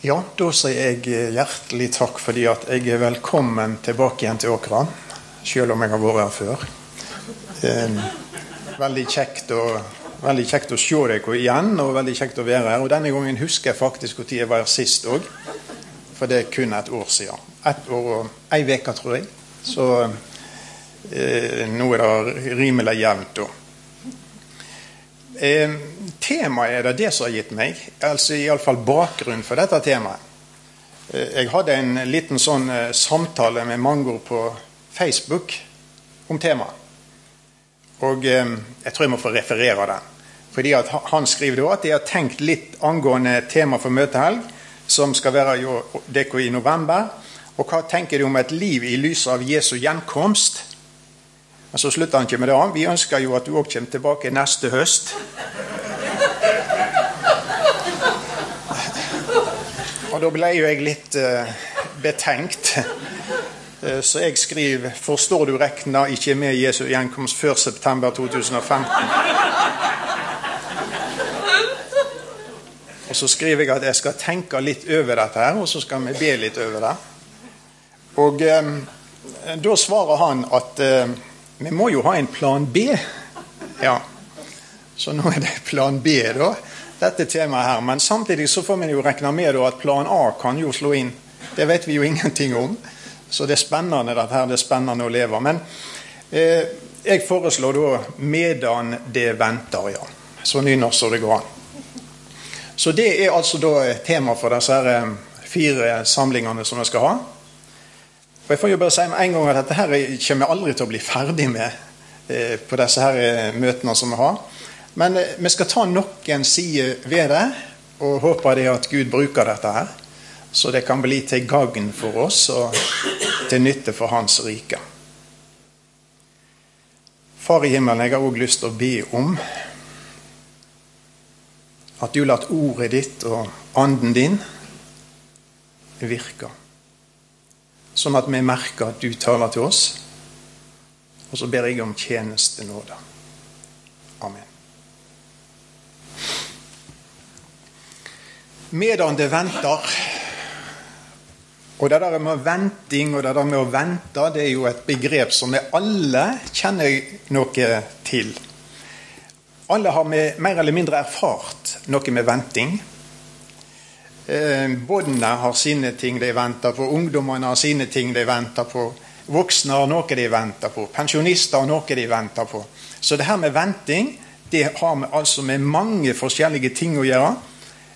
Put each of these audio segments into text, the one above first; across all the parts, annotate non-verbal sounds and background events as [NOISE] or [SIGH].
Ja, da sier jeg hjertelig takk fordi at jeg er velkommen tilbake igjen til Åkra. Selv om jeg har vært her før. Eh, veldig kjekt å, veldig kjekt å se deg igjen, og veldig kjekt å være her. Og denne gangen husker jeg faktisk når jeg var her sist òg. For det er kun et år siden. Ett år og ei uke, tror jeg. Så eh, nå er det rimelig jevnt, da. Eh, temaet er det det som har gitt meg, altså iallfall bakgrunnen for dette temaet. Eh, jeg hadde en liten sånn eh, samtale med Mango på Facebook om temaet. Og eh, jeg tror jeg må få referere den. Fordi Han skriver da at de har tenkt litt angående tema for møtehelg, som skal være jo dere i november. Og hva tenker de om et liv i lys av Jesu gjenkomst? Men så slutter han ikke med det. Vi ønsker jo at du òg kommer tilbake neste høst. Og da ble jo jeg litt uh, betenkt. Uh, så jeg skriver 'Forstår du rekna ikke med Jesu gjenkomst før september 2015'. Og så skriver jeg at jeg skal tenke litt over dette her, og så skal vi be litt over det. Og um, da svarer han at uh, vi må jo ha en plan B. Ja. Så nå er det plan B, da, dette temaet her. Men samtidig så får vi jo regne med da, at plan A kan jo slå inn. Det vet vi jo [LAUGHS] ingenting om. Så det er spennende dette her. Det er spennende å leve. Men eh, jeg foreslår da 'medan det venter', ja. Så nynorsk som det går an. Så det er altså da tema for disse eh, fire samlingene som vi skal ha. Og jeg får jo bare si med en gang at Dette her kommer jeg aldri til å bli ferdig med eh, på disse her eh, møtene som vi har. Men eh, vi skal ta noen sider ved det, og håper det at Gud bruker dette her. Så det kan bli til gagn for oss og til nytte for Hans rike. Far i himmelen, jeg har òg lyst til å be om at du lar ordet ditt og anden din virke sånn at vi merker at du taler til oss. Og så ber jeg om tjenestenåde. Amen. Medan det venter Og det der med venting og det der med å vente, det er jo et begrep som vi alle kjenner noe til. Alle har vi mer eller mindre erfart noe med venting. Eh, Båndene har sine ting de venter på, ungdommene har sine ting de venter på. Voksne har noe de venter på, pensjonister har noe de venter på. Så det her med venting det har med, altså med mange forskjellige ting å gjøre.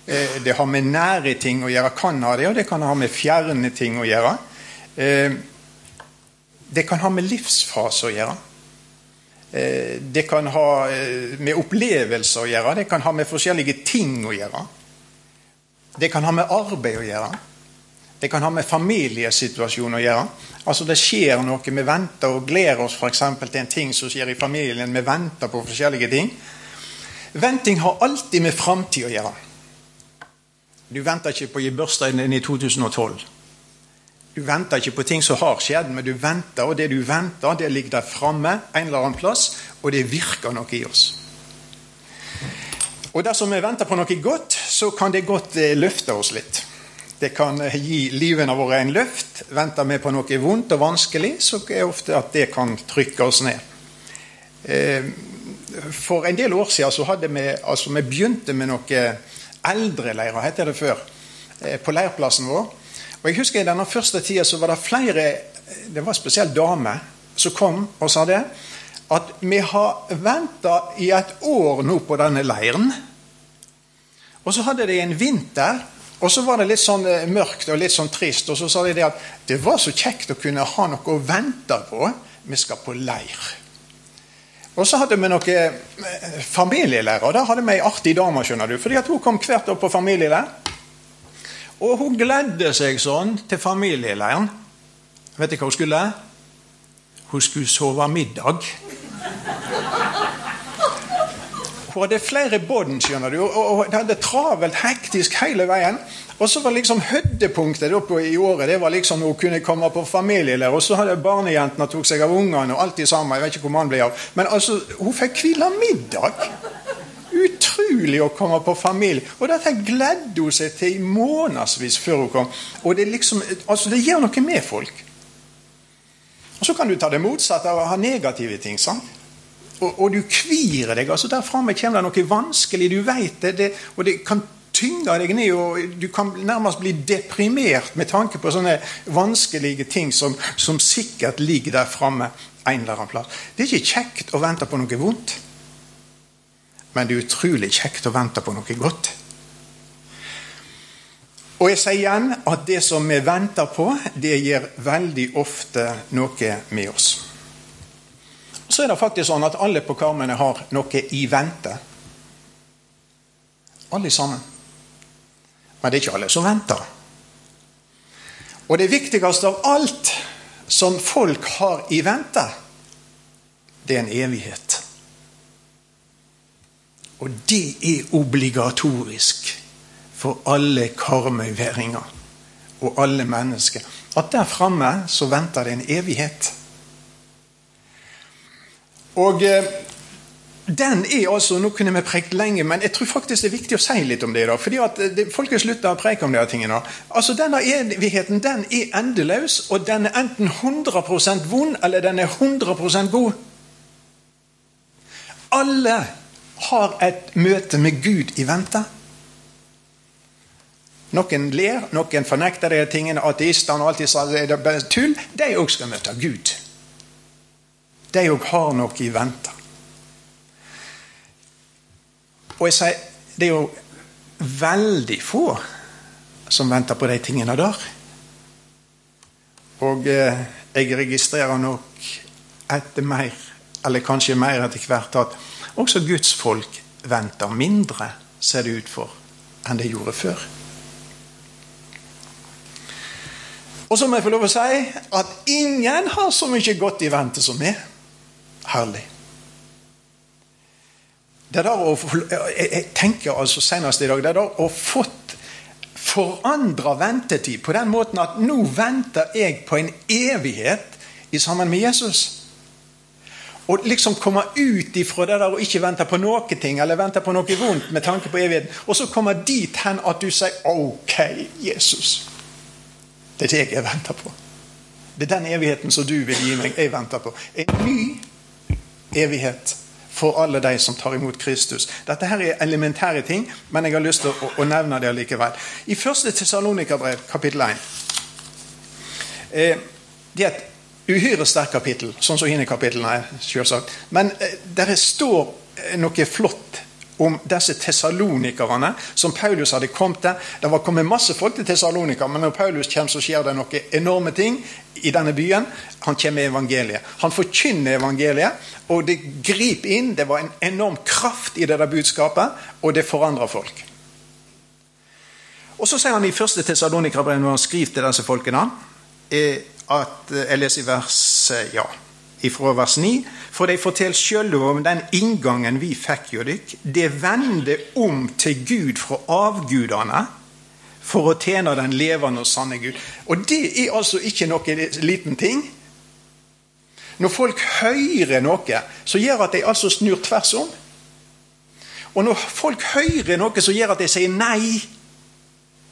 Eh, det har med nære ting å gjøre, kan ha det, og det kan ha med fjerne ting å gjøre. Eh, det kan ha med livsfase å gjøre. Det kan ha med opplevelser å gjøre, det kan ha med forskjellige ting å gjøre. Det kan ha med arbeid å gjøre. Det kan ha med familiesituasjonen å gjøre. Altså Det skjer noe. Vi venter og gleder oss f.eks. til en ting som skjer i familien. Vi venter på forskjellige ting. Venting har alltid med framtid å gjøre. Du venter ikke på å gi bursdagen din i 2012. Du venter ikke på ting som har skjedd, men du venter, og det du venter, det ligger der framme en eller annen plass, og det virker noe i oss. Og dersom vi venter på noe godt, så kan det godt eh, løfte oss litt. Det kan eh, gi livene våre en løft. Venter vi på noe vondt og vanskelig, så er det ofte at det kan trykke oss ned. Eh, for en del år siden hadde vi, altså vi begynte med noe eldreleirer, heter det før, på leirplassen vår. Og jeg husker I denne første tida så var det flere, det var spesielt damer, som kom og sa det at vi har venta i et år nå på denne leiren. Og så hadde de en vinter, og så var det litt sånn eh, mørkt og litt sånn trist. Og så sa de det at det var så kjekt å kunne ha noe å vente på. Vi skal på leir. Og så hadde vi noen familielærer. familieleirer. Da hadde vi ei artig dame, skjønner du. fordi at hun kom hvert år på familieleir. Og hun gledde seg sånn til familieleiren. Vet du hva hun skulle? Hun skulle sove middag. Hun hadde flere bånd, skjønner du, og, og det hadde travelt, hektisk hele veien. Og så var liksom høydepunktet i året det var liksom når hun kunne komme på familieleir. Og så hadde barnejentene tok seg av ungene og alt det samme. Jeg vet ikke hvor man ble av. Men altså, hun fikk hvile middag. Utrolig å komme på familie. Og dette gledde hun seg til i månedsvis før hun kom. Og det, liksom, altså det gjør noe med folk. Og Så kan du ta det motsatte å ha negative ting. sant? Og, og du kvirer deg. altså Der framme kommer det noe vanskelig. Du vet det, det, og det kan tynge deg ned. og Du kan nærmest bli deprimert med tanke på sånne vanskelige ting som, som sikkert ligger der framme en eller annen plass. Det er ikke kjekt å vente på noe vondt. Men det er utrolig kjekt å vente på noe godt. Og jeg sier igjen at det som vi venter på, det gjør veldig ofte noe med oss. Så er det faktisk sånn at alle på Karmene har noe i vente. Alle sammen. Men det er ikke alle som venter. Og det viktigste av alt som folk har i vente, det er en evighet. Og det er obligatorisk for alle karmøyværinger og alle mennesker. At der framme så venter det en evighet. Og eh, den er altså, Nå kunne vi prekt lenge, men jeg tror faktisk det er viktig å si litt om det. da, fordi at eh, det, Folk har slutta å preke om de tingene. Altså, Denne evigheten den er endeløs, og den er enten 100% vond eller den er 100% god. Alle har et møte med Gud i vente. Noen ler, noen fornekter de tingene. Ateistene og alt disse er det er tull. De òg skal møte Gud. De òg har noe i vente. Og jeg sier det er jo veldig få som venter på de tingene der. Og eh, jeg registrerer nok etter mer, eller kanskje mer etter hvert, at også Guds folk venter mindre, ser det ut for, enn det gjorde før. Og så må jeg få lov å si at ingen har så mye godt i vente som meg. Herlig. Det der å, jeg tenker altså senest i dag det der å fått forandra ventetid på den måten at nå venter jeg på en evighet i sammen med Jesus. Og liksom komme ut ifra det der og ikke vente på noe ting, eller vente på noe vondt med tanke på evigheten, og så komme dit hen at du sier 'OK, Jesus'. Det er det jeg venter på. Det er den evigheten som du vil gi meg, jeg venter på. En ny evighet for alle de som tar imot Kristus. Dette her er elementære ting, men jeg har lyst til å, å nevne det likevel. I første Tessalonika-brev, kapittel 1 eh, Det er et uhyre sterkt kapittel, sånn som hinne kapitlene er, selvsagt. Men eh, der står eh, noe flott om disse tessalonikerne som Paulus hadde kommet til. Det var kommet masse folk til Tessalonika, men når Paulus kommer, så skjer det noen enorme ting i denne byen. Han kommer med evangeliet. Han forkynner evangeliet, og det griper inn. Det var en enorm kraft i det der budskapet, og det forandrer folk. Og Så sier han i første Tessalonika-brev, når han skriver til disse folkene, at Jeg leser i vers ja, ifra vers 9. For de forteller sjøl om den inngangen vi fikk jo dykk. Det vende om til Gud fra avgudene for å tjene den levende og sanne Gud. Og det er altså ikke noe liten ting. Når folk hører noe som gjør at de altså snur tvers om Og når folk hører noe som gjør at de sier nei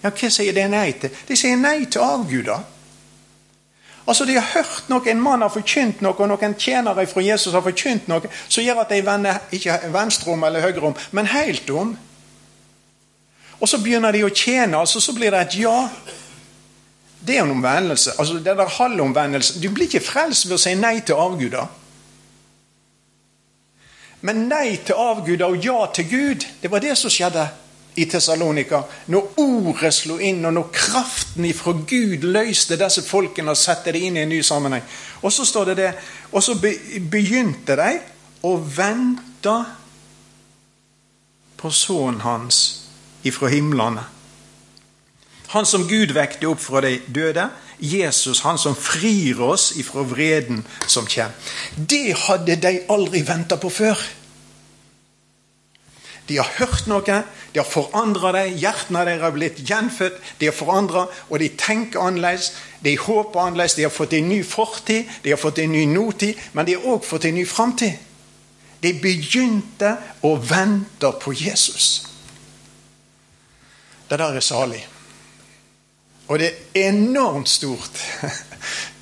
Ja, hva sier de nei til? De sier nei til avguder. Altså De har hørt noe, en mann har forkynt noe, og noen tjenere fra Jesus har forkynt noe, som gjør at de vender ikke venstre om eller høyre om, men helt om. Og så begynner de å tjene, altså så blir det et ja. Det er en omvendelse. altså det der halvomvendelse. Du blir ikke frelst ved å si nei til avguder. Men nei til avguder og ja til Gud, det var det som skjedde i Tessalonika. Når ordet slo inn, og når kraften ifra Gud løste disse folkene og satte det inn i en ny sammenheng. Og så står det det, og så begynte de å vente på sønnen hans ifra himlene. Han som Gud vekte opp fra de døde. Jesus, han som frir oss ifra vreden som kommer. Det hadde de aldri venta på før. De har hørt noe, de har forandra det, hjertene deres har blitt gjenfødt, de har forandra, og de tenker annerledes, de håper annerledes, de har fått en ny fortid, de har fått en ny nåtid, men de har òg fått en ny framtid. De begynte å vente på Jesus. Det der er salig. Og det er enormt stort. [LAUGHS]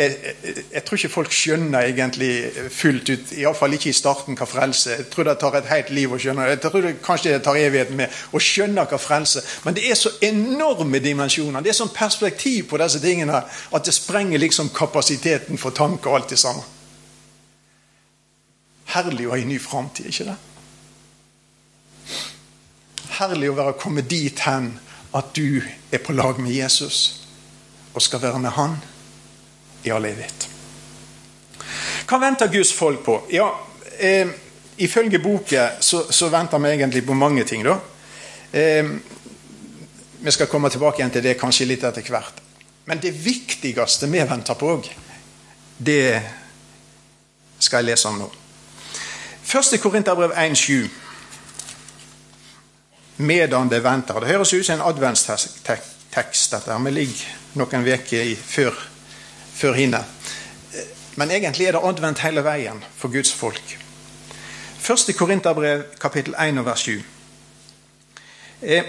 Jeg, jeg, jeg, tror ikke folk skjønner egentlig fullt ut, iallfall ikke i starten, hva frelse Jeg tror det tar et helt liv å skjønne Jeg tror det, kanskje det tar evigheten med å skjønne hva frelse Men det er så enorme dimensjoner. Det er sånn perspektiv på disse tingene at det sprenger liksom kapasiteten for tanke og alt det samme. Herlig å ha en ny framtid, ikke det? Herlig å være kommet dit hen at du er på lag med Jesus og skal være med Han i all evighet. Hva venter Guds folk på? Ja, eh, Ifølge boka så, så, venter vi egentlig på mange ting. da. Eh, vi skal komme tilbake igjen til det kanskje litt etter hvert. Men det viktigste vi venter på òg, det skal jeg lese om nå. Første Korinterbrev 1,7 medan det venter. Det høres ut som en adventstekst, dette. Vi ligger noen uker før, før hinne. Men egentlig er det advent hele veien for Guds folk. Første Korinterbrev, kapittel 1, vers 7. Eh,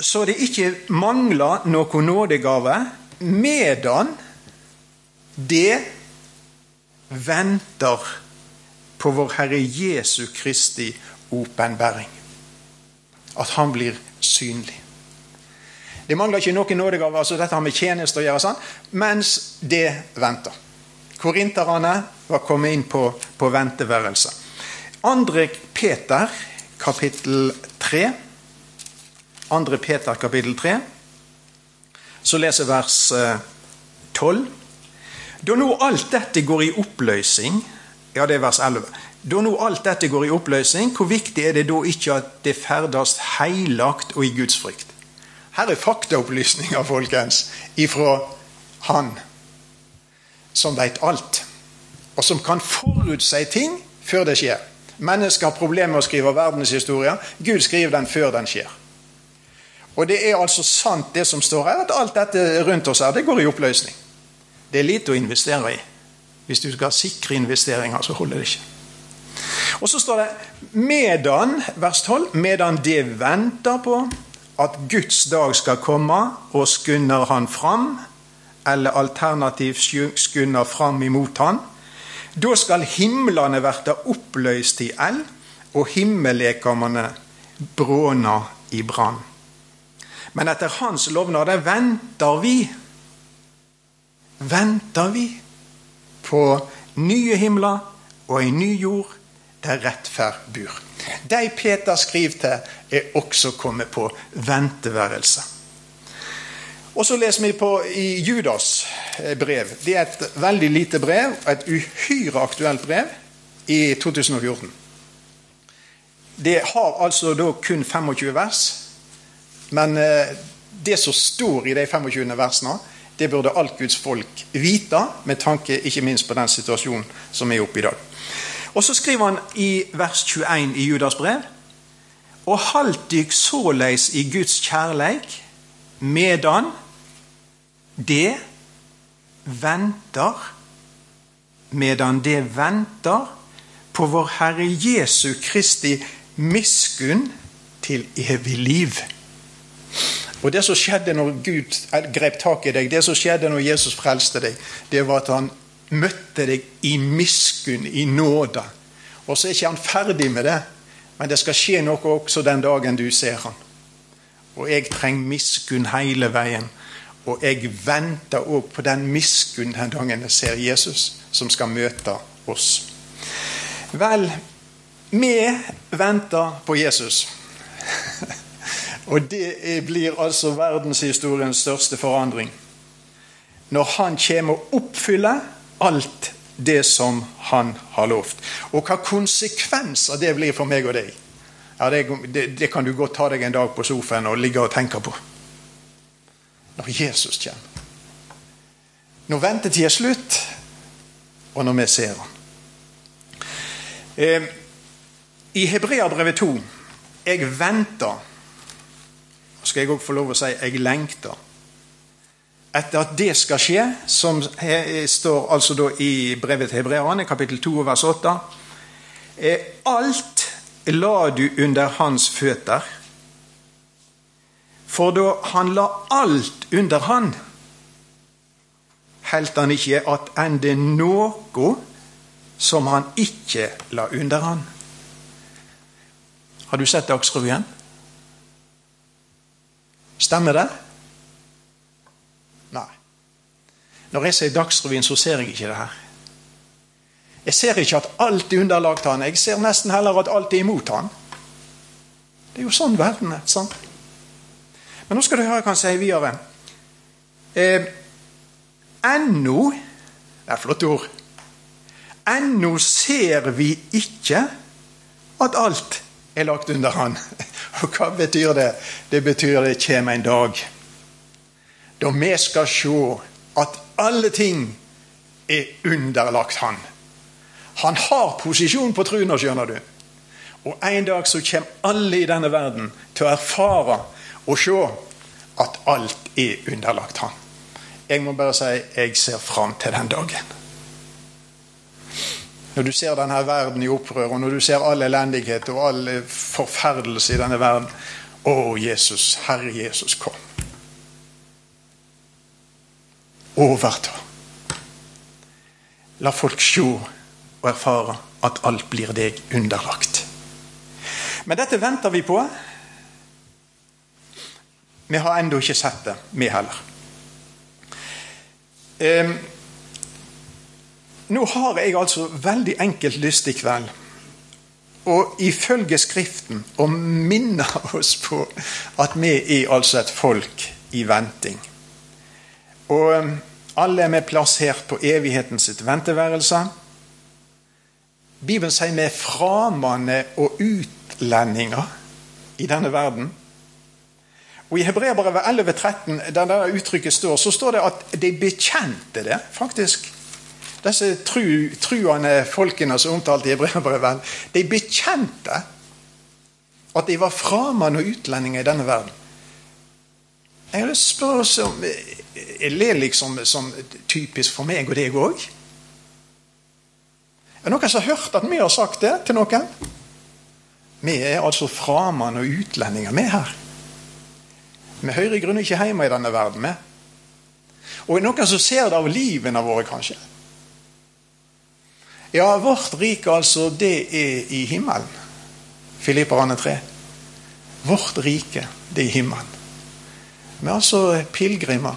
så det ikke mangler noe nådegave medan det venter på vår Herre Jesu Kristi åpenbaring at han blir synlig. Det mangler ikke noen nådegaver. altså dette har med tjeneste å gjøre, sånn, mens det venter. Korinterne var kommet inn på, på venteværelset. Andre Peter, kapittel 3. Andre Peter, kapittel 3. Så leser vers 12. Eh, da nå alt dette går i oppløsning Ja, det er vers 11. Da nå alt dette går i oppløsning, hvor viktig er det da ikke at det ferdes heilagt og i Guds frykt? Her er faktaopplysninger, folkens, ifra Han som veit alt, og som kan forutsi ting før det skjer. Mennesker har problemer med å skrive verdenshistorie. Gud skriver den før den skjer. Og det er altså sant, det som står her, at alt dette rundt oss her, det går i oppløsning. Det er lite å investere i. Hvis du skal ha sikre investeringer, så holder det ikke. Og så står det medan, vers 12, medan det venter på at Guds dag skal komme, og skunder han fram, eller alternativt skunder fram imot han, da skal himlene verte oppløst i eld, og himmellekamene bråna i brann. Men etter hans lovnader venter vi Venter vi på nye himler og en ny jord der rettferd bor. De Peter skriver til, er også kommet på venteværelse. Og så leser vi på i Judas eh, brev. Det er et veldig lite brev, et uhyre aktuelt brev, i 2014. Det har altså da kun 25 vers, men eh, det som står i de 25 versene, det burde alt Guds folk vite, med tanke ikke minst på den situasjonen som er oppe i dag. Og så skriver han i vers 21 i Judas brev Og halt dykk såleis i Guds kjærleik medan det venter Medan det venter på vår Herre Jesu Kristi miskunn til evig liv. Og Det som skjedde når Gud grep tak i deg, det som skjedde når Jesus frelste deg, det var at han møtte deg i miskunn, i nåde. Og så er ikke han ferdig med det, men det skal skje noe også den dagen du ser han. Og jeg trenger miskunn hele veien. Og jeg venter òg på den miskunn den dagen jeg ser Jesus, som skal møte oss. Vel, vi venter på Jesus. [LAUGHS] Og det blir altså verdenshistoriens største forandring. Når han kommer og oppfyller alt det som han har lovt. Og hva konsekvenser det blir for meg og deg, ja, det, det, det, kan du godt ta deg en dag på sofaen og ligge og tenke på. Når Jesus kommer. Når ventetida er slutt, og når vi ser han. Eh, I Hebreabrevet 2 Jeg venter. Skal jeg òg få lov å si jeg lengter etter at det skal skje, som står altså i brevet til hebreerne, kapittel 2, vers 8 Eh, alt la du under hans føtter. For da han la alt under han, helt han ikke at ende noe som han ikke la under han. Har du sett Dagsrevyen? Stemmer det? Nei. Når jeg ser Dagsrevyen, så ser jeg ikke det her. Jeg ser ikke at alt er underlagt han. Jeg ser nesten heller at alt er imot han. Det er jo sånn verden er. sant? Men nå skal du høre hva han sier videre. Eh, Ennå Det er flott ord. Ennå ser vi ikke at alt er lagt under han. [LAUGHS] Og hva betyr det? Det betyr det kommer en dag da vi skal se at alle ting er underlagt han. Han har posisjon på truna, skjønner du. Og en dag så kommer alle i denne verden til å erfare og se at alt er underlagt han. Jeg må bare si jeg ser fram til den dagen. Når du ser denne verden i opprør, og når du ser all elendighet og all forferdelse i denne verden Å, Jesus, Herre Jesus, kom. Overta. La folk se og erfare at alt blir deg underlagt. Men dette venter vi på. Vi har ennå ikke sett det, vi heller. Um, nå har jeg altså veldig enkelt lyst i kveld og ifølge Skriften å minne oss på at vi er altså et folk i venting. Og alle er vi plassert på evigheten sitt venteværelse. Bibelen sier vi er framanne og utlendinger i denne verden. Og I Hebreabrevet 11,13, der det uttrykket står, så står det at de bekjente det, faktisk. Disse tru, truende folkene som omtalt i Hebreabrevet, de bekjente at de var framande og utlendinger i denne verden. Jeg har lyst til å spørre om Er det liksom som typisk for meg og deg òg? Er det noen som har hørt at vi har sagt det til noen? Vi er altså framann og utlendinger, vi her. Vi hører i grunnen ikke hjemme i denne verden, vi. Og er det noen som ser det av livene våre, kanskje? Ja, vårt rike, altså, det er i himmelen. Filipperne 3. Vårt rike, det er i himmelen. Vi er altså pilegrimer.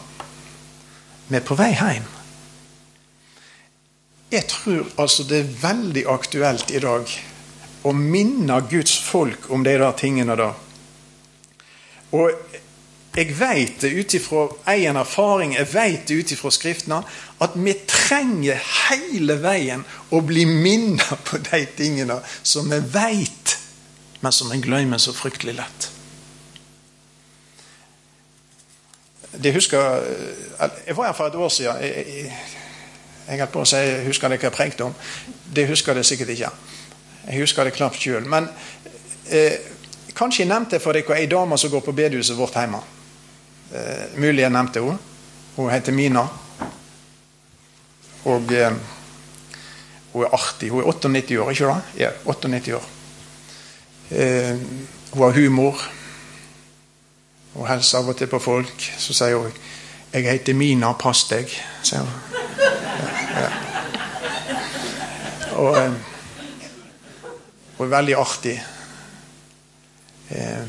Vi er på vei hjem. Jeg tror altså det er veldig aktuelt i dag å minne Guds folk om de der tingene da. Og jeg vet det ut ifra egen erfaring, jeg vet det ut ifra Skriftene, at vi trenger hele veien å bli minnet på de tingene som vi vet, men som vi glemmer så fryktelig lett. Det husker, Jeg var her for et år siden. Jeg, jeg, jeg holdt på å si jeg husker det hva jeg prengte om. Det husker jeg sikkert ikke. Jeg husker det knapt sjøl. Men eh, kanskje jeg nevnte for dere ei dame som går på bedehuset vårt hjemme. Eh, mulig jeg nevnte henne. Hun heter Mina. Og eh, hun er artig. Hun er 98 år, ikke det? Ja, 98 år. Eh, hun har humor. Hun hilser av og til på folk. Så sier hun 'Jeg heter Mina, pass deg', sier hun. Og hun eh, er veldig artig. Eh,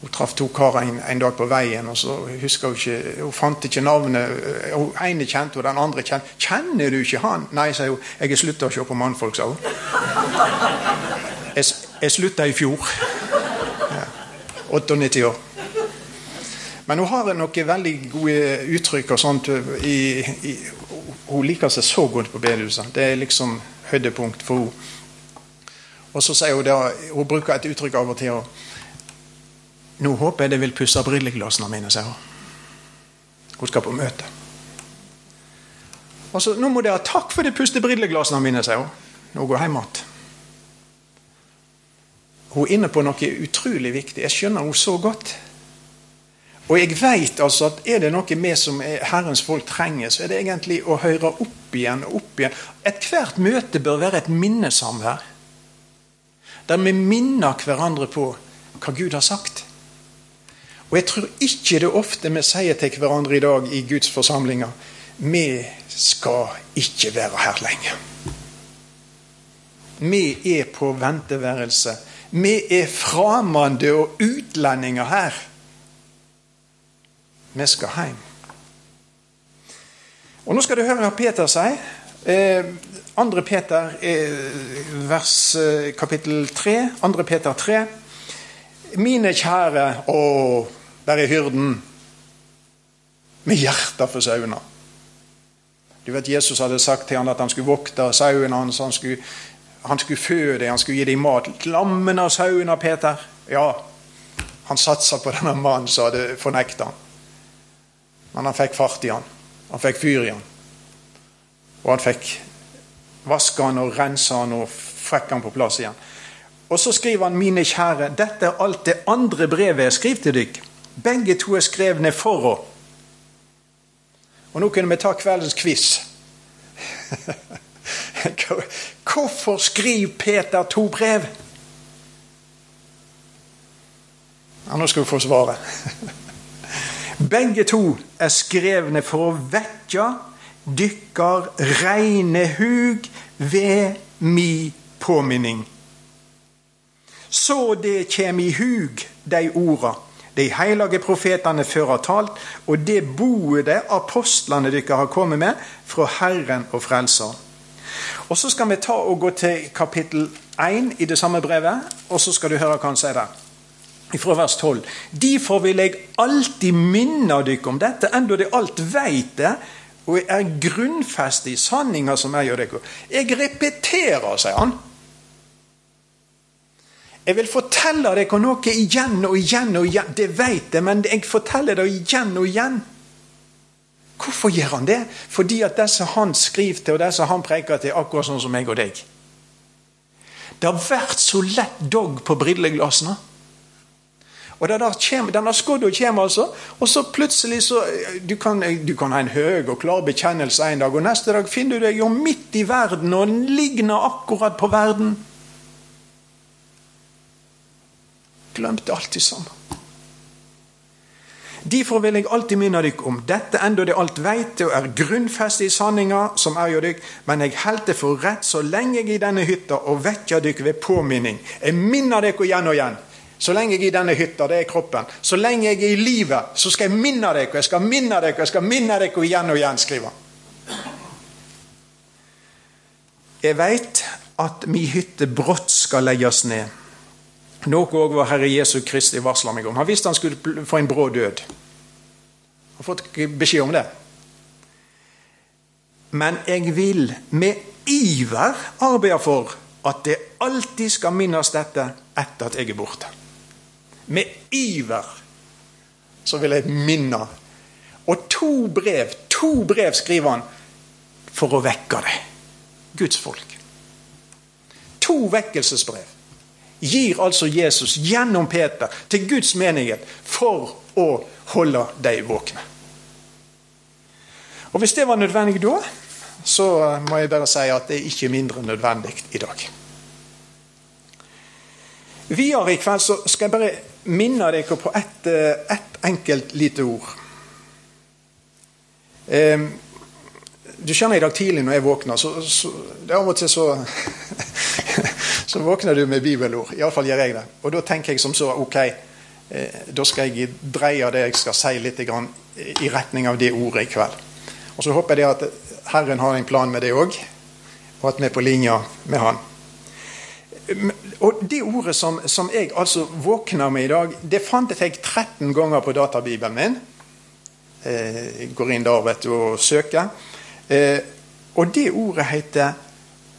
hun traff to karer en, en, dag på veien, og så husker hun ikke Hun fant ikke navnet. Eh, hun ene kjente hun, den andre kjente Kjenner du ikke han? Nei, sier hun. Jeg har slutta å se på mannfolk, sa hun. Jeg, jeg slutta i fjor. Ja. 98 år. Men hun har noen veldig gode uttrykk og sånt. I, i, hun liker seg så godt på bedehuset. Det er liksom høydepunkt for henne. Og så sier hun det, hun bruker et uttrykk av og til. Og nå håper jeg det vil pusse brilleglassene mine, sier hun. Hun skal på møte. Og så, nå må dere ha takk for det puste brilleglassene mine, sier hun. Nå går jeg hjem igjen. Hun er inne på noe utrolig viktig. Jeg skjønner henne så godt. Og jeg vet altså at er det noe vi som er Herrens folk trenger, så er det egentlig å høre opp igjen og opp igjen. Ethvert møte bør være et minnesamvær. Der vi minner hverandre på hva Gud har sagt. Og jeg tror ikke det er ofte vi sier til hverandre i dag i Guds forsamlinger vi skal ikke være her lenger. Vi er på venteværelse. Vi er fremmede og utlendinger her. Vi skal hjem. Og Nå skal du høre hva Peter sier. Eh, 2. Peter, eh, vers, eh, kapittel 3. 2. Peter 3. Mine kjære Å, der er hyrden med hjertet for sauene. Du vet Jesus hadde sagt til han at han skulle vokte sauene hans. Han skulle, han skulle fø dem, han skulle gi dem mat. Lammene og sauene, Peter. Ja, han satsa på denne mannen som hadde fornekta han. Men han fikk fart i han. Han fikk fyr i han. Og han fikk vaska han og rensa han og fikk han på plass igjen. Og så skriver han, mine kjære, dette er alt det andre brevet jeg skriver til dykk. Begge to er skrevne for å. Og nå kunne vi ta kveldens quiz. [LAUGHS] [LAUGHS] Hvorfor skriver Peter to brev? Ja, nå skal du få svaret. [LAUGHS] Begge to er skrevne for å vekke dykkar reine hug ved mi påminning. Så det kjem i hug, de orda de heilage profetane før har talt, og det boet det apostlene dere har kommet med fra Herren og Frelseren. Og Så skal vi ta og gå til kapittel 1 i det samme brevet, og så skal du høre hva han sier der fra vers 12. Derfor vil jeg alltid minne dere om dette, enda de alt veit det, og er grunnfestet i sanninga som jeg gjør dere. Jeg repeterer, sier han. Jeg vil fortelle dere noe igjen og igjen og igjen. Det vet jeg, men jeg forteller det igjen og igjen. Hvorfor gjør han det? Fordi at det som han skriver til, og det som han preker til, er akkurat sånn som meg og deg. Det har vært så lett dogg på brilleglassene. Og det der kommer, Denne skodda kommer altså, og så plutselig så du kan, du kan ha en høy og klar bekjennelse en dag, og neste dag finner du deg jo midt i verden og ligner akkurat på verden. Glemte alt det samme. Derfor vil jeg alltid minne dere om dette, enda det alt veit og er grunnfestet i sanninga, som er jo dere, men jeg held det for rett så lenge jeg i denne hytta, og vekker dere ved påminning. Jeg minner dere igjen og igjen. Så lenge jeg er i denne hytta, det er kroppen. Så lenge jeg er i livet, så skal jeg minne dere, jeg skal minne dere, jeg skal minne dere igjen og igjen, skriver han. Jeg veit at mi hytte brått skal legges ned. Noe òg var Herre Jesu Kristi varsla meg om. Han visste han skulle få en brå død. Han har fått beskjed om det. Men jeg vil med iver arbeide for at det alltid skal minnes dette etter at jeg er borte. Med iver så vil jeg minne. Og to brev, to brev skriver han for å vekke det. Guds folk. To vekkelsesbrev gir altså Jesus gjennom Peter til Guds menighet for å holde dem våkne. Og Hvis det var nødvendig da, så må jeg bare si at det er ikke mindre nødvendig i dag. Videre i kveld så skal jeg bare minne dere på ett et enkelt lite ord. Um, du skjønner, i dag tidlig når jeg våkner, så, så det av og til så [LAUGHS] så våkner du med bibelord. Iallfall gjør jeg det. Og da tenker jeg som så ok, eh, da skal jeg dreie det jeg skal si, litt grann, i retning av det ordet i kveld. Og så håper jeg at Herren har en plan med det òg, og at vi er på linje med Han. Og Det ordet som, som jeg altså våkner med i dag, det fant jeg 13 ganger på databibelen min. Eh, jeg går inn der vet du, og søker. Eh, og det ordet heter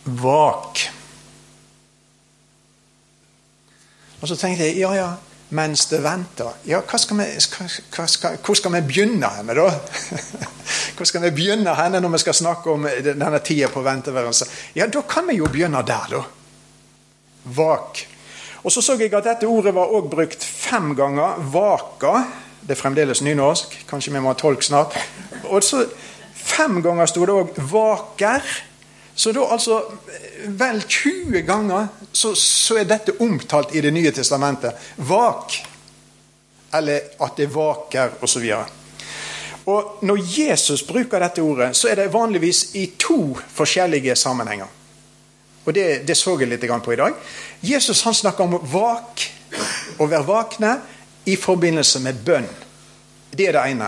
vak. Og så tenkte jeg ja, ja, mens det venter Ja, hva skal vi, hva skal, hvor skal vi begynne henne, da? [LAUGHS] Hvor skal vi begynne henne når vi skal snakke om denne tida på venteværelset? Ja, da kan vi jo begynne der, da. Vak. Og så så jeg at dette ordet var også brukt fem ganger. Vaka. Det er fremdeles nynorsk. Kanskje vi må ha tolk snart. Og så Fem ganger sto det òg 'vaker'. Så da altså vel 20 ganger så, så, er dette omtalt i Det nye testamentet. Vak. Eller at det vaker, osv. Og, når Jesus bruker dette ordet, så er det vanligvis i to forskjellige sammenhenger. Og det, det så jeg litt på i dag. Jesus han snakker om vak, å være vakne, i forbindelse med bønn. Det er det ene.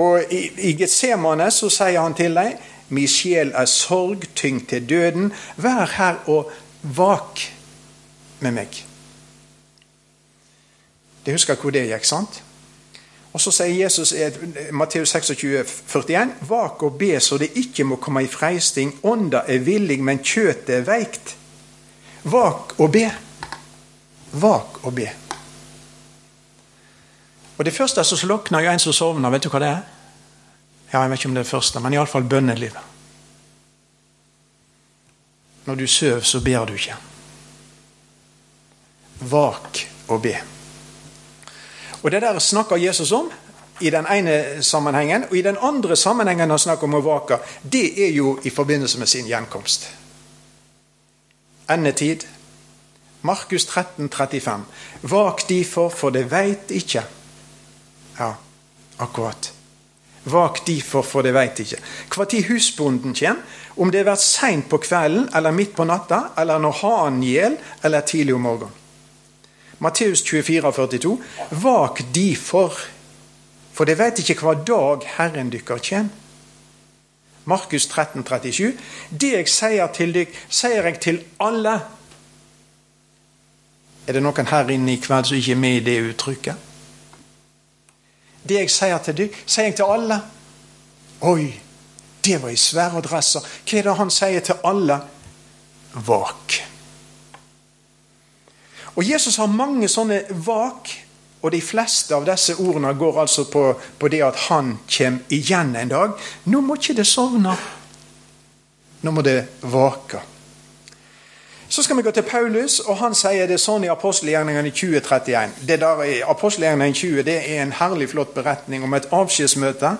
Og i, i Getsemane så sier han til dem Mi sjel er sorgtyngt til døden. Vær her og vak med meg. De husker hvor det gikk, sant? Og Så sier Jesus i Matteus 26, 41, Vak og be så det ikke må komme i freisting. Ånda er villig, men kjøttet er veikt. Vak og be. Vak og be. Og Det første som slukner jo en som sovner. Vet du hva det er? Ja, Jeg vet ikke om det er første, men iallfall bønnelivet. Når du sover, så ber du ikke. Vak og be. Og Det der snakker Jesus om i den ene sammenhengen. Og i den andre sammenhengen han snakker om å vake, det er jo i forbindelse med sin gjenkomst. Endetid. Markus 13, 35. Vak derfor, for det veit ikke. Ja, akkurat. Vak difor, for det veit ikke. Når husbonden kjem, om det vært seint på kvelden eller midt på natta, eller når hanen gjel, eller tidlig om morgenen. Matteus 24, 42. Vak difor, for det veit ikke hva dag Herren dykker kjem. Markus 13, 37. Det jeg sier til dykk, sier jeg til alle. Er det noen her inne i kveld som ikke er med i det uttrykket? Det jeg sier til deg, sier jeg til alle. Oi, det var i svære adresser. Hva er det han sier til alle? Vak. Og Jesus har mange sånne vak, og de fleste av disse ordene går altså på, på det at han kommer igjen en dag. Nå må ikke det sovne. Nå må det vake. Skal vi gå til Paulus, og han sier det sånn i apostelgjerningene 2031. Det der i apostelgjerningene 20 det er en herlig flott beretning om et avskjedsmøte.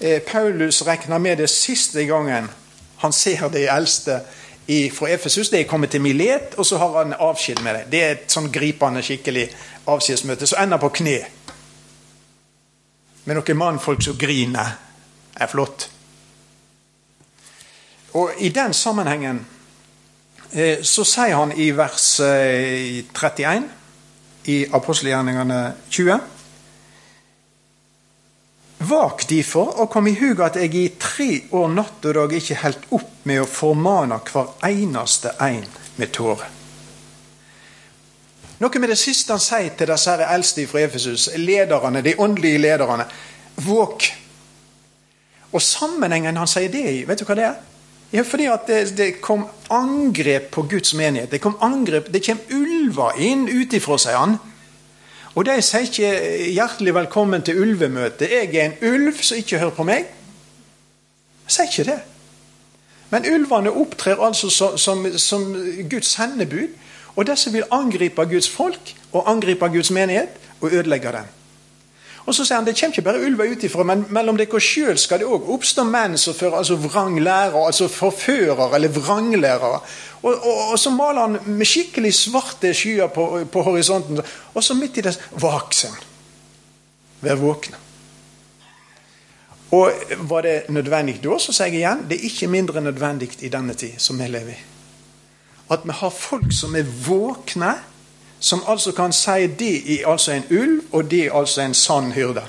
Eh, Paulus regner med det siste gangen han ser de eldste i, fra Efesus. Det er kommet til Milet, og så har han avskjed med det. Det er et sånn gripende, skikkelig avskjedsmøte som ender på kne. Med noen mannfolk som griner. er flott. Og i den sammenhengen så sier han i vers eh, 31 i apostelgjerningene 20 Vak derfor, og kom i hug at jeg i tre år natt og dag ikke holdt opp med å formane hver eneste en med tårer. Noe med det siste han sier til disse her eldste fra Efesus, lederne, de åndelige lederne. Våk. Og sammenhengen han sier det i, vet du hva det er? Ja, fordi at det, det kom angrep på Guds menighet. Det kom angrep, det kommer ulver inn utifra, sier han. Og de sier ikke 'hjertelig velkommen til ulvemøtet'. 'Jeg er en ulv som ikke hører på meg'. De sier ikke det. Men ulvene opptrer altså som, som, som Guds sendebud. Og disse vil angripe Guds folk og angripe Guds menighet og ødelegge den. Og så sier han det kommer ikke bare ulver utifra, men mellom dere sjøl skal det òg oppstå menn som fører altså vrang lære, altså forførere eller vranglærere. Og, og, og, så maler han med skikkelig svarte skyer på, på horisonten. Og så midt i det Vaksen. Vær våkne. Og var det nødvendig da, så sier jeg igjen, det er ikke mindre nødvendig i denne tid som vi lever i. At vi har folk som er våkne som altså kan si det er altså en ulv, og det er altså en sann hyrde.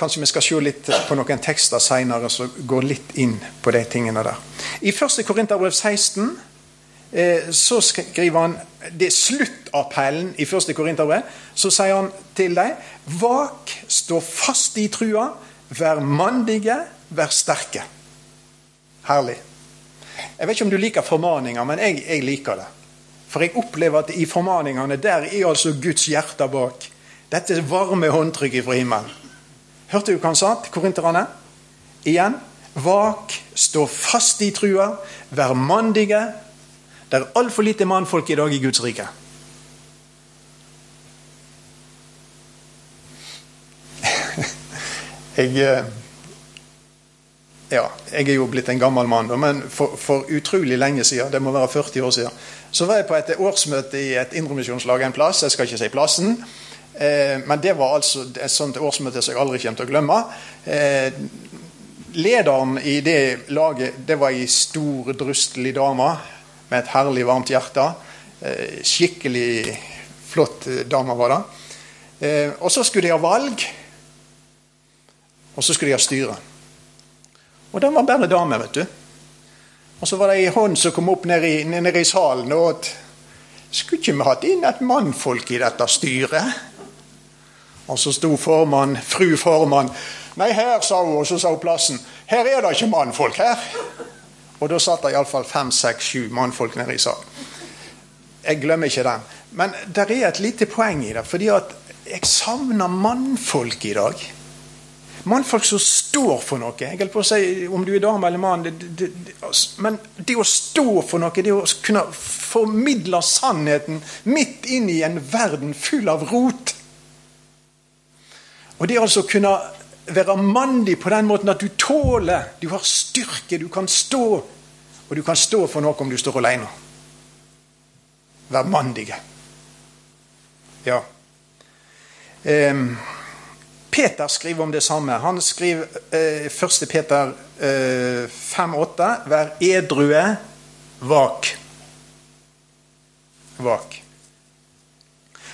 Kanskje vi skal se litt på noen tekster seinere som går litt inn på de tingene der. I 1. Korinterbrev 16 eh, så skriver han det er sluttappellen i 1. Korinterbrev. Så sier han til dem Vak, stå fast i trua, vær mandige, Vær sterke. Herlig. Jeg vet ikke om du liker formaninger, men jeg, jeg liker det. For jeg opplever at i formaningene der er altså Guds hjerte bak. Dette varme håndtrykket fra himmelen. Hørte du hva han sa til korinterne? Igjen. Vak, stå fast i trua, vær mandige, Det er altfor lite mannfolk i dag i Guds rike. [LAUGHS] jeg eh, Ja, jeg er jo blitt en gammel mann, men for, for, utrolig lenge siden, det må være 40 år siden, så var jeg på et årsmøte i et indremisjonslag en plass. Jeg skal ikke si plassen. Eh, men det var altså et sånt årsmøte som jeg aldri kommer til å glemme. Eh, lederen i det laget det var ei stor, drustelig dame med et herlig, varmt hjerte. Eh, skikkelig flott dame var det. Eh, og så skulle de ha valg. Og så skulle de ha styre. Og den var bare dame, vet du. Og så var det ei hånd som kom opp nede i, nede i salen og at Skulle ikke vi hatt inn et mannfolk i dette styret? Og så sto formann, fru formann Nei, her, sa hun, og så sa hun plassen. Her er det ikke mannfolk her. Og da satt det iallfall fem, seks, sju mannfolk nede i salen. Jeg glemmer ikke den. Men det er et lite poeng i det. fordi at jeg savner mannfolk i dag. Mannfolk som står for noe. Jeg på å si Om du er dame eller mann altså, Men det å stå for noe, det å kunne formidle sannheten midt inn i en verden full av rot Og det altså å kunne være mandig på den måten at du tåler, du har styrke, du kan stå. Og du kan stå for noe om du står alene. Vær mandige. Ja. Um, Peter skriver om det samme. Han skriver eh, 1. Peter eh, 5,8.: Vær edrue, vak. Vak.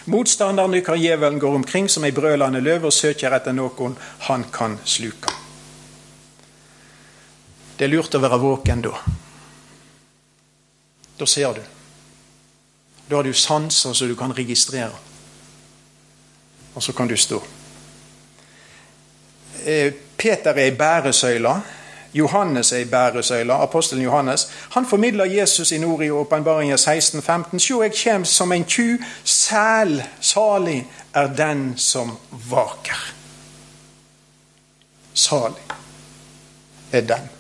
Motstanderen dykker djevelen går omkring som ei brølende løve og søker etter noen han kan sluke. Det er lurt å være våken da. Da ser du. Da har du sanser så du kan registrere. Og så kan du stå. Eh, Peter er ei bæresøyle. Johannes er ei bæresøyle. Apostelen Johannes. Han formidler Jesus i nord i åpenbaringen 16-15. Sjå, jeg kjem som en tjuv. Sæl, salig er den som vaker. Salig er den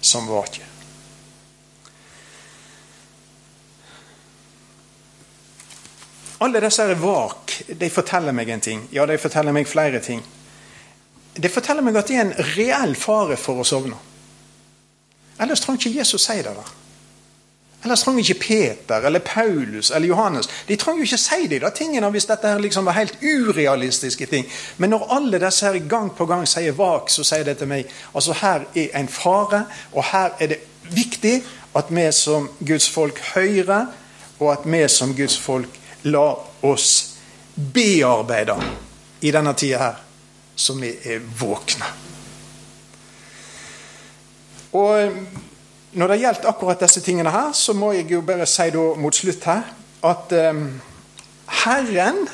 som vaker. Alle disse vak de forteller meg en ting. Ja, de forteller meg flere ting. Det forteller meg at det er en reell fare for å sovne. Ellers trenger ikke Jesus si det. der. Ellers trenger ikke Peter eller Paulus eller Johannes De trenger jo ikke si de da tingene hvis dette her liksom var helt urealistiske ting. Men når alle disse her gang på gang sier vak, så sier det til meg altså her er en fare, og her er det viktig at vi som Guds folk hører, og at vi som Guds folk lar oss bearbeide i denne tida her så vi er våkne. Og Når det gjelder akkurat disse tingene her, så må jeg jo bare si da mot slutt her at um, Herren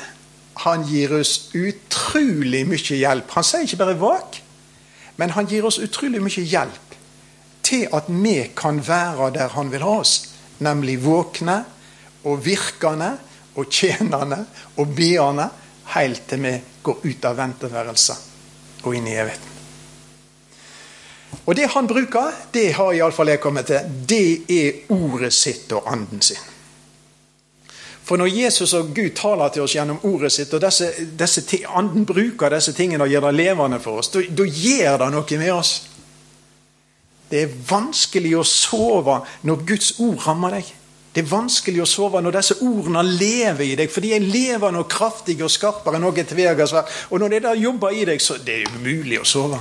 han gir oss utrolig mye hjelp. Han sier ikke bare 'våk', men han gir oss utrolig mye hjelp til at vi kan være der han vil ha oss. Nemlig våkne og virkende og tjenende og beende helt til vi går ut av venteværelset og inn i evigheten. Og det han bruker, det har iallfall jeg kommet til, det er ordet sitt og anden sin. For når Jesus og Gud taler til oss gjennom ordet sitt, og disse, disse anden bruker disse tingene og gjør det levende for oss, da gjør det noe med oss. Det er vanskelig å sove når Guds ord rammer deg. Det er vanskelig å sove når disse ordene lever i deg, for de er levende og kraftige og skarpere enn noe tvegersverd. Og når det der jobber i deg, så det er det umulig å sove.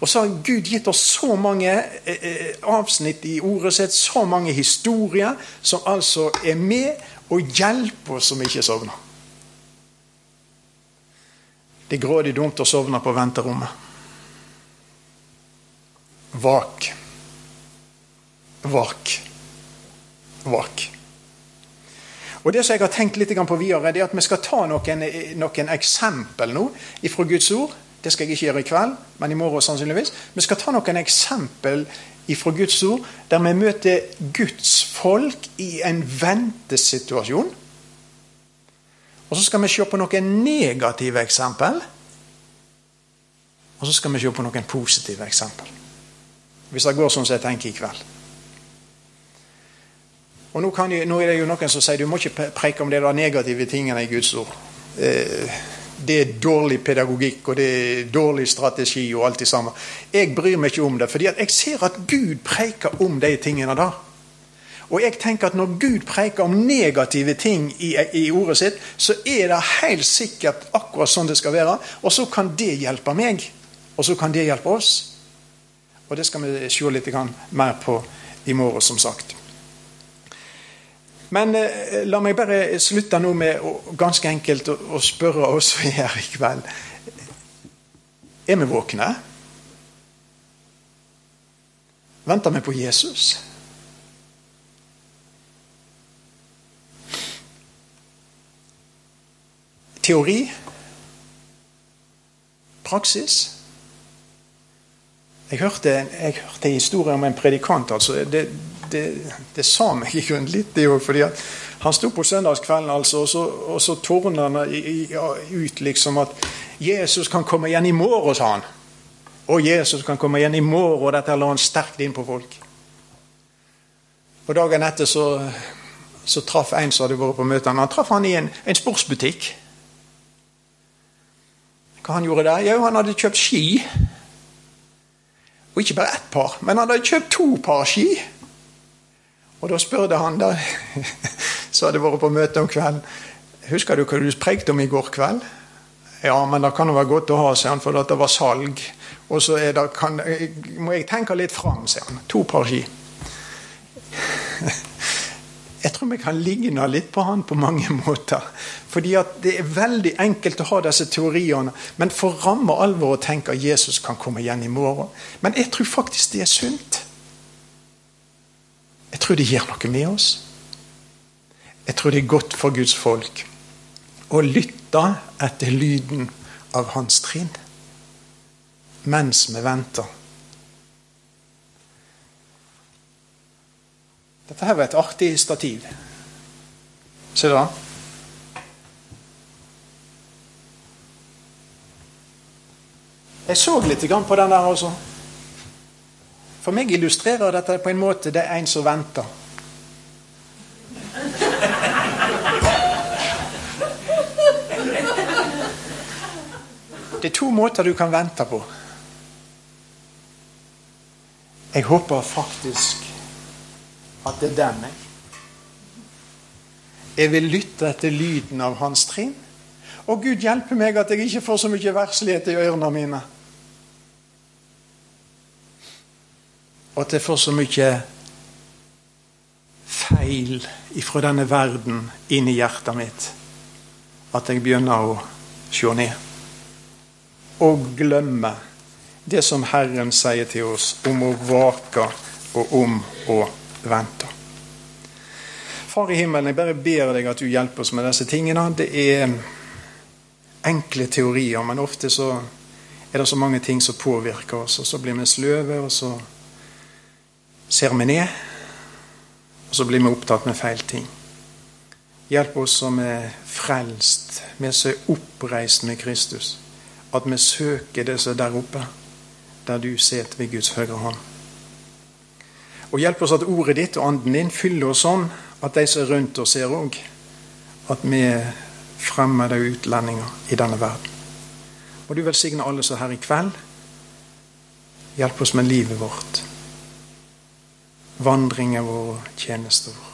Og så har Gud gitt oss så mange eh, eh, avsnitt i ordet sitt, så mange historier, som altså er med og hjelper oss som ikke sovner. Det er grådig dumt å sovne på venterommet. Vak. Vak vak. Og Det som jeg har tenkt litt på videre, det er at vi skal ta noen, noen eksempel nå fra Guds ord. Det skal jeg ikke gjøre i kveld, men i morgen sannsynligvis. Vi skal ta noen eksempel fra Guds ord der vi møter Guds folk i en ventesituasjon. Og så skal vi se på noen negative eksempel. Og så skal vi se på noen positive eksempel. Hvis det går sånn som jeg tenker i kveld. Og nå, jeg, nå, er det jo noen som sier du må ikke preike om det der negative tingene i Guds ord. Eh, det er dårlig pedagogikk og det er dårlig strategi og alt det samme. Jeg bryr meg ikke om det, fordi jeg ser at Gud preker om de tingene der. Og jeg tenker at når Gud preker om negative ting i, i, ordet sitt, så er det helt sikkert akkurat sånn det skal være. Og så kan det hjelpe meg. Og så kan det hjelpe oss. Og det skal vi se litt mer på i morgen, som sagt. Men eh, la meg bare slutte nå med å, ganske enkelt å, å spørre oss [LAUGHS] her i kveld. Er vi våkne? Venter vi på Jesus? Teori? Praksis? Jeg hørte, jeg hørte en historie om en predikant. altså. Det, det, det sa meg i grunnen litt, det òg. fordi han sto på søndagskvelden, altså, og så, og så tårna han ut liksom at Jesus kan komme igjen i morgen, sa han. Og Jesus kan komme igjen i morgen, og dette la han sterkt inn på folk. Og Dagen etter så, så traff en som hadde vært på møtet, han traff han i en, en sportsbutikk. Hva han gjorde der? Jo, han hadde kjøpt ski. Og ikke bare ett par, men han hadde kjøpt to par ski. Og da spurte han, da, [LAUGHS] så hadde vært på møte om kvelden Husker du hva du prekte om i går kveld? Ja, men det kan jo være godt å ha, sier han, for det var salg. Og så det, kan, må jeg tenke litt fram, sier han. To par ski. [LAUGHS] Jeg tror vi kan ligne litt på han på mange [LAUGHS] måter. Fordi det er veldig enkelt å ha disse teoriene, men for ramme alvor å tenke at Jesus kan komme igjen i morgen. Men jeg tror faktisk det er sunt. Jeg tror det gjør noe med oss. Jeg tror det er godt for Guds folk å lytte etter lyden av hans trinn mens vi venter. Dette her var et artig stativ. Se da. Jeg så litt på den der også. For meg illustrerer dette på en måte det er en som venter. Det er to måter du kan vente på. Jeg håper faktisk at det er den jeg. Jeg vil lytte etter lyden av hans trinn. Og Gud hjelpe meg at jeg ikke får så mye verslighet i ørene mine. Og at jeg får så mye feil ifra denne verden inn i hjertet mitt at jeg begynner å se ned. Og glemme det som Herren sier til oss om å vake og om å vente. Far i himmelen, jeg bare ber deg at du hjelper oss med disse tingene. Det er enkle teorier, men ofte så er det så mange ting som påvirker oss, og så blir vi sløve, og så ser vi ned, og så blir vi opptatt med feil ting. Hjelp oss som er frelst, vi som er oppreist med Kristus, at vi søker det som er der oppe, der du sitter ved Guds høyre hånd. Og hjelp oss at ordet ditt og anden din fyller oss sånn at de som er rundt oss, ser òg at vi er fremmede utlendinger i denne verden. Må du velsigne alle som er her i kveld. Hjelp oss med livet vårt vandringen vår og tjenesten vår.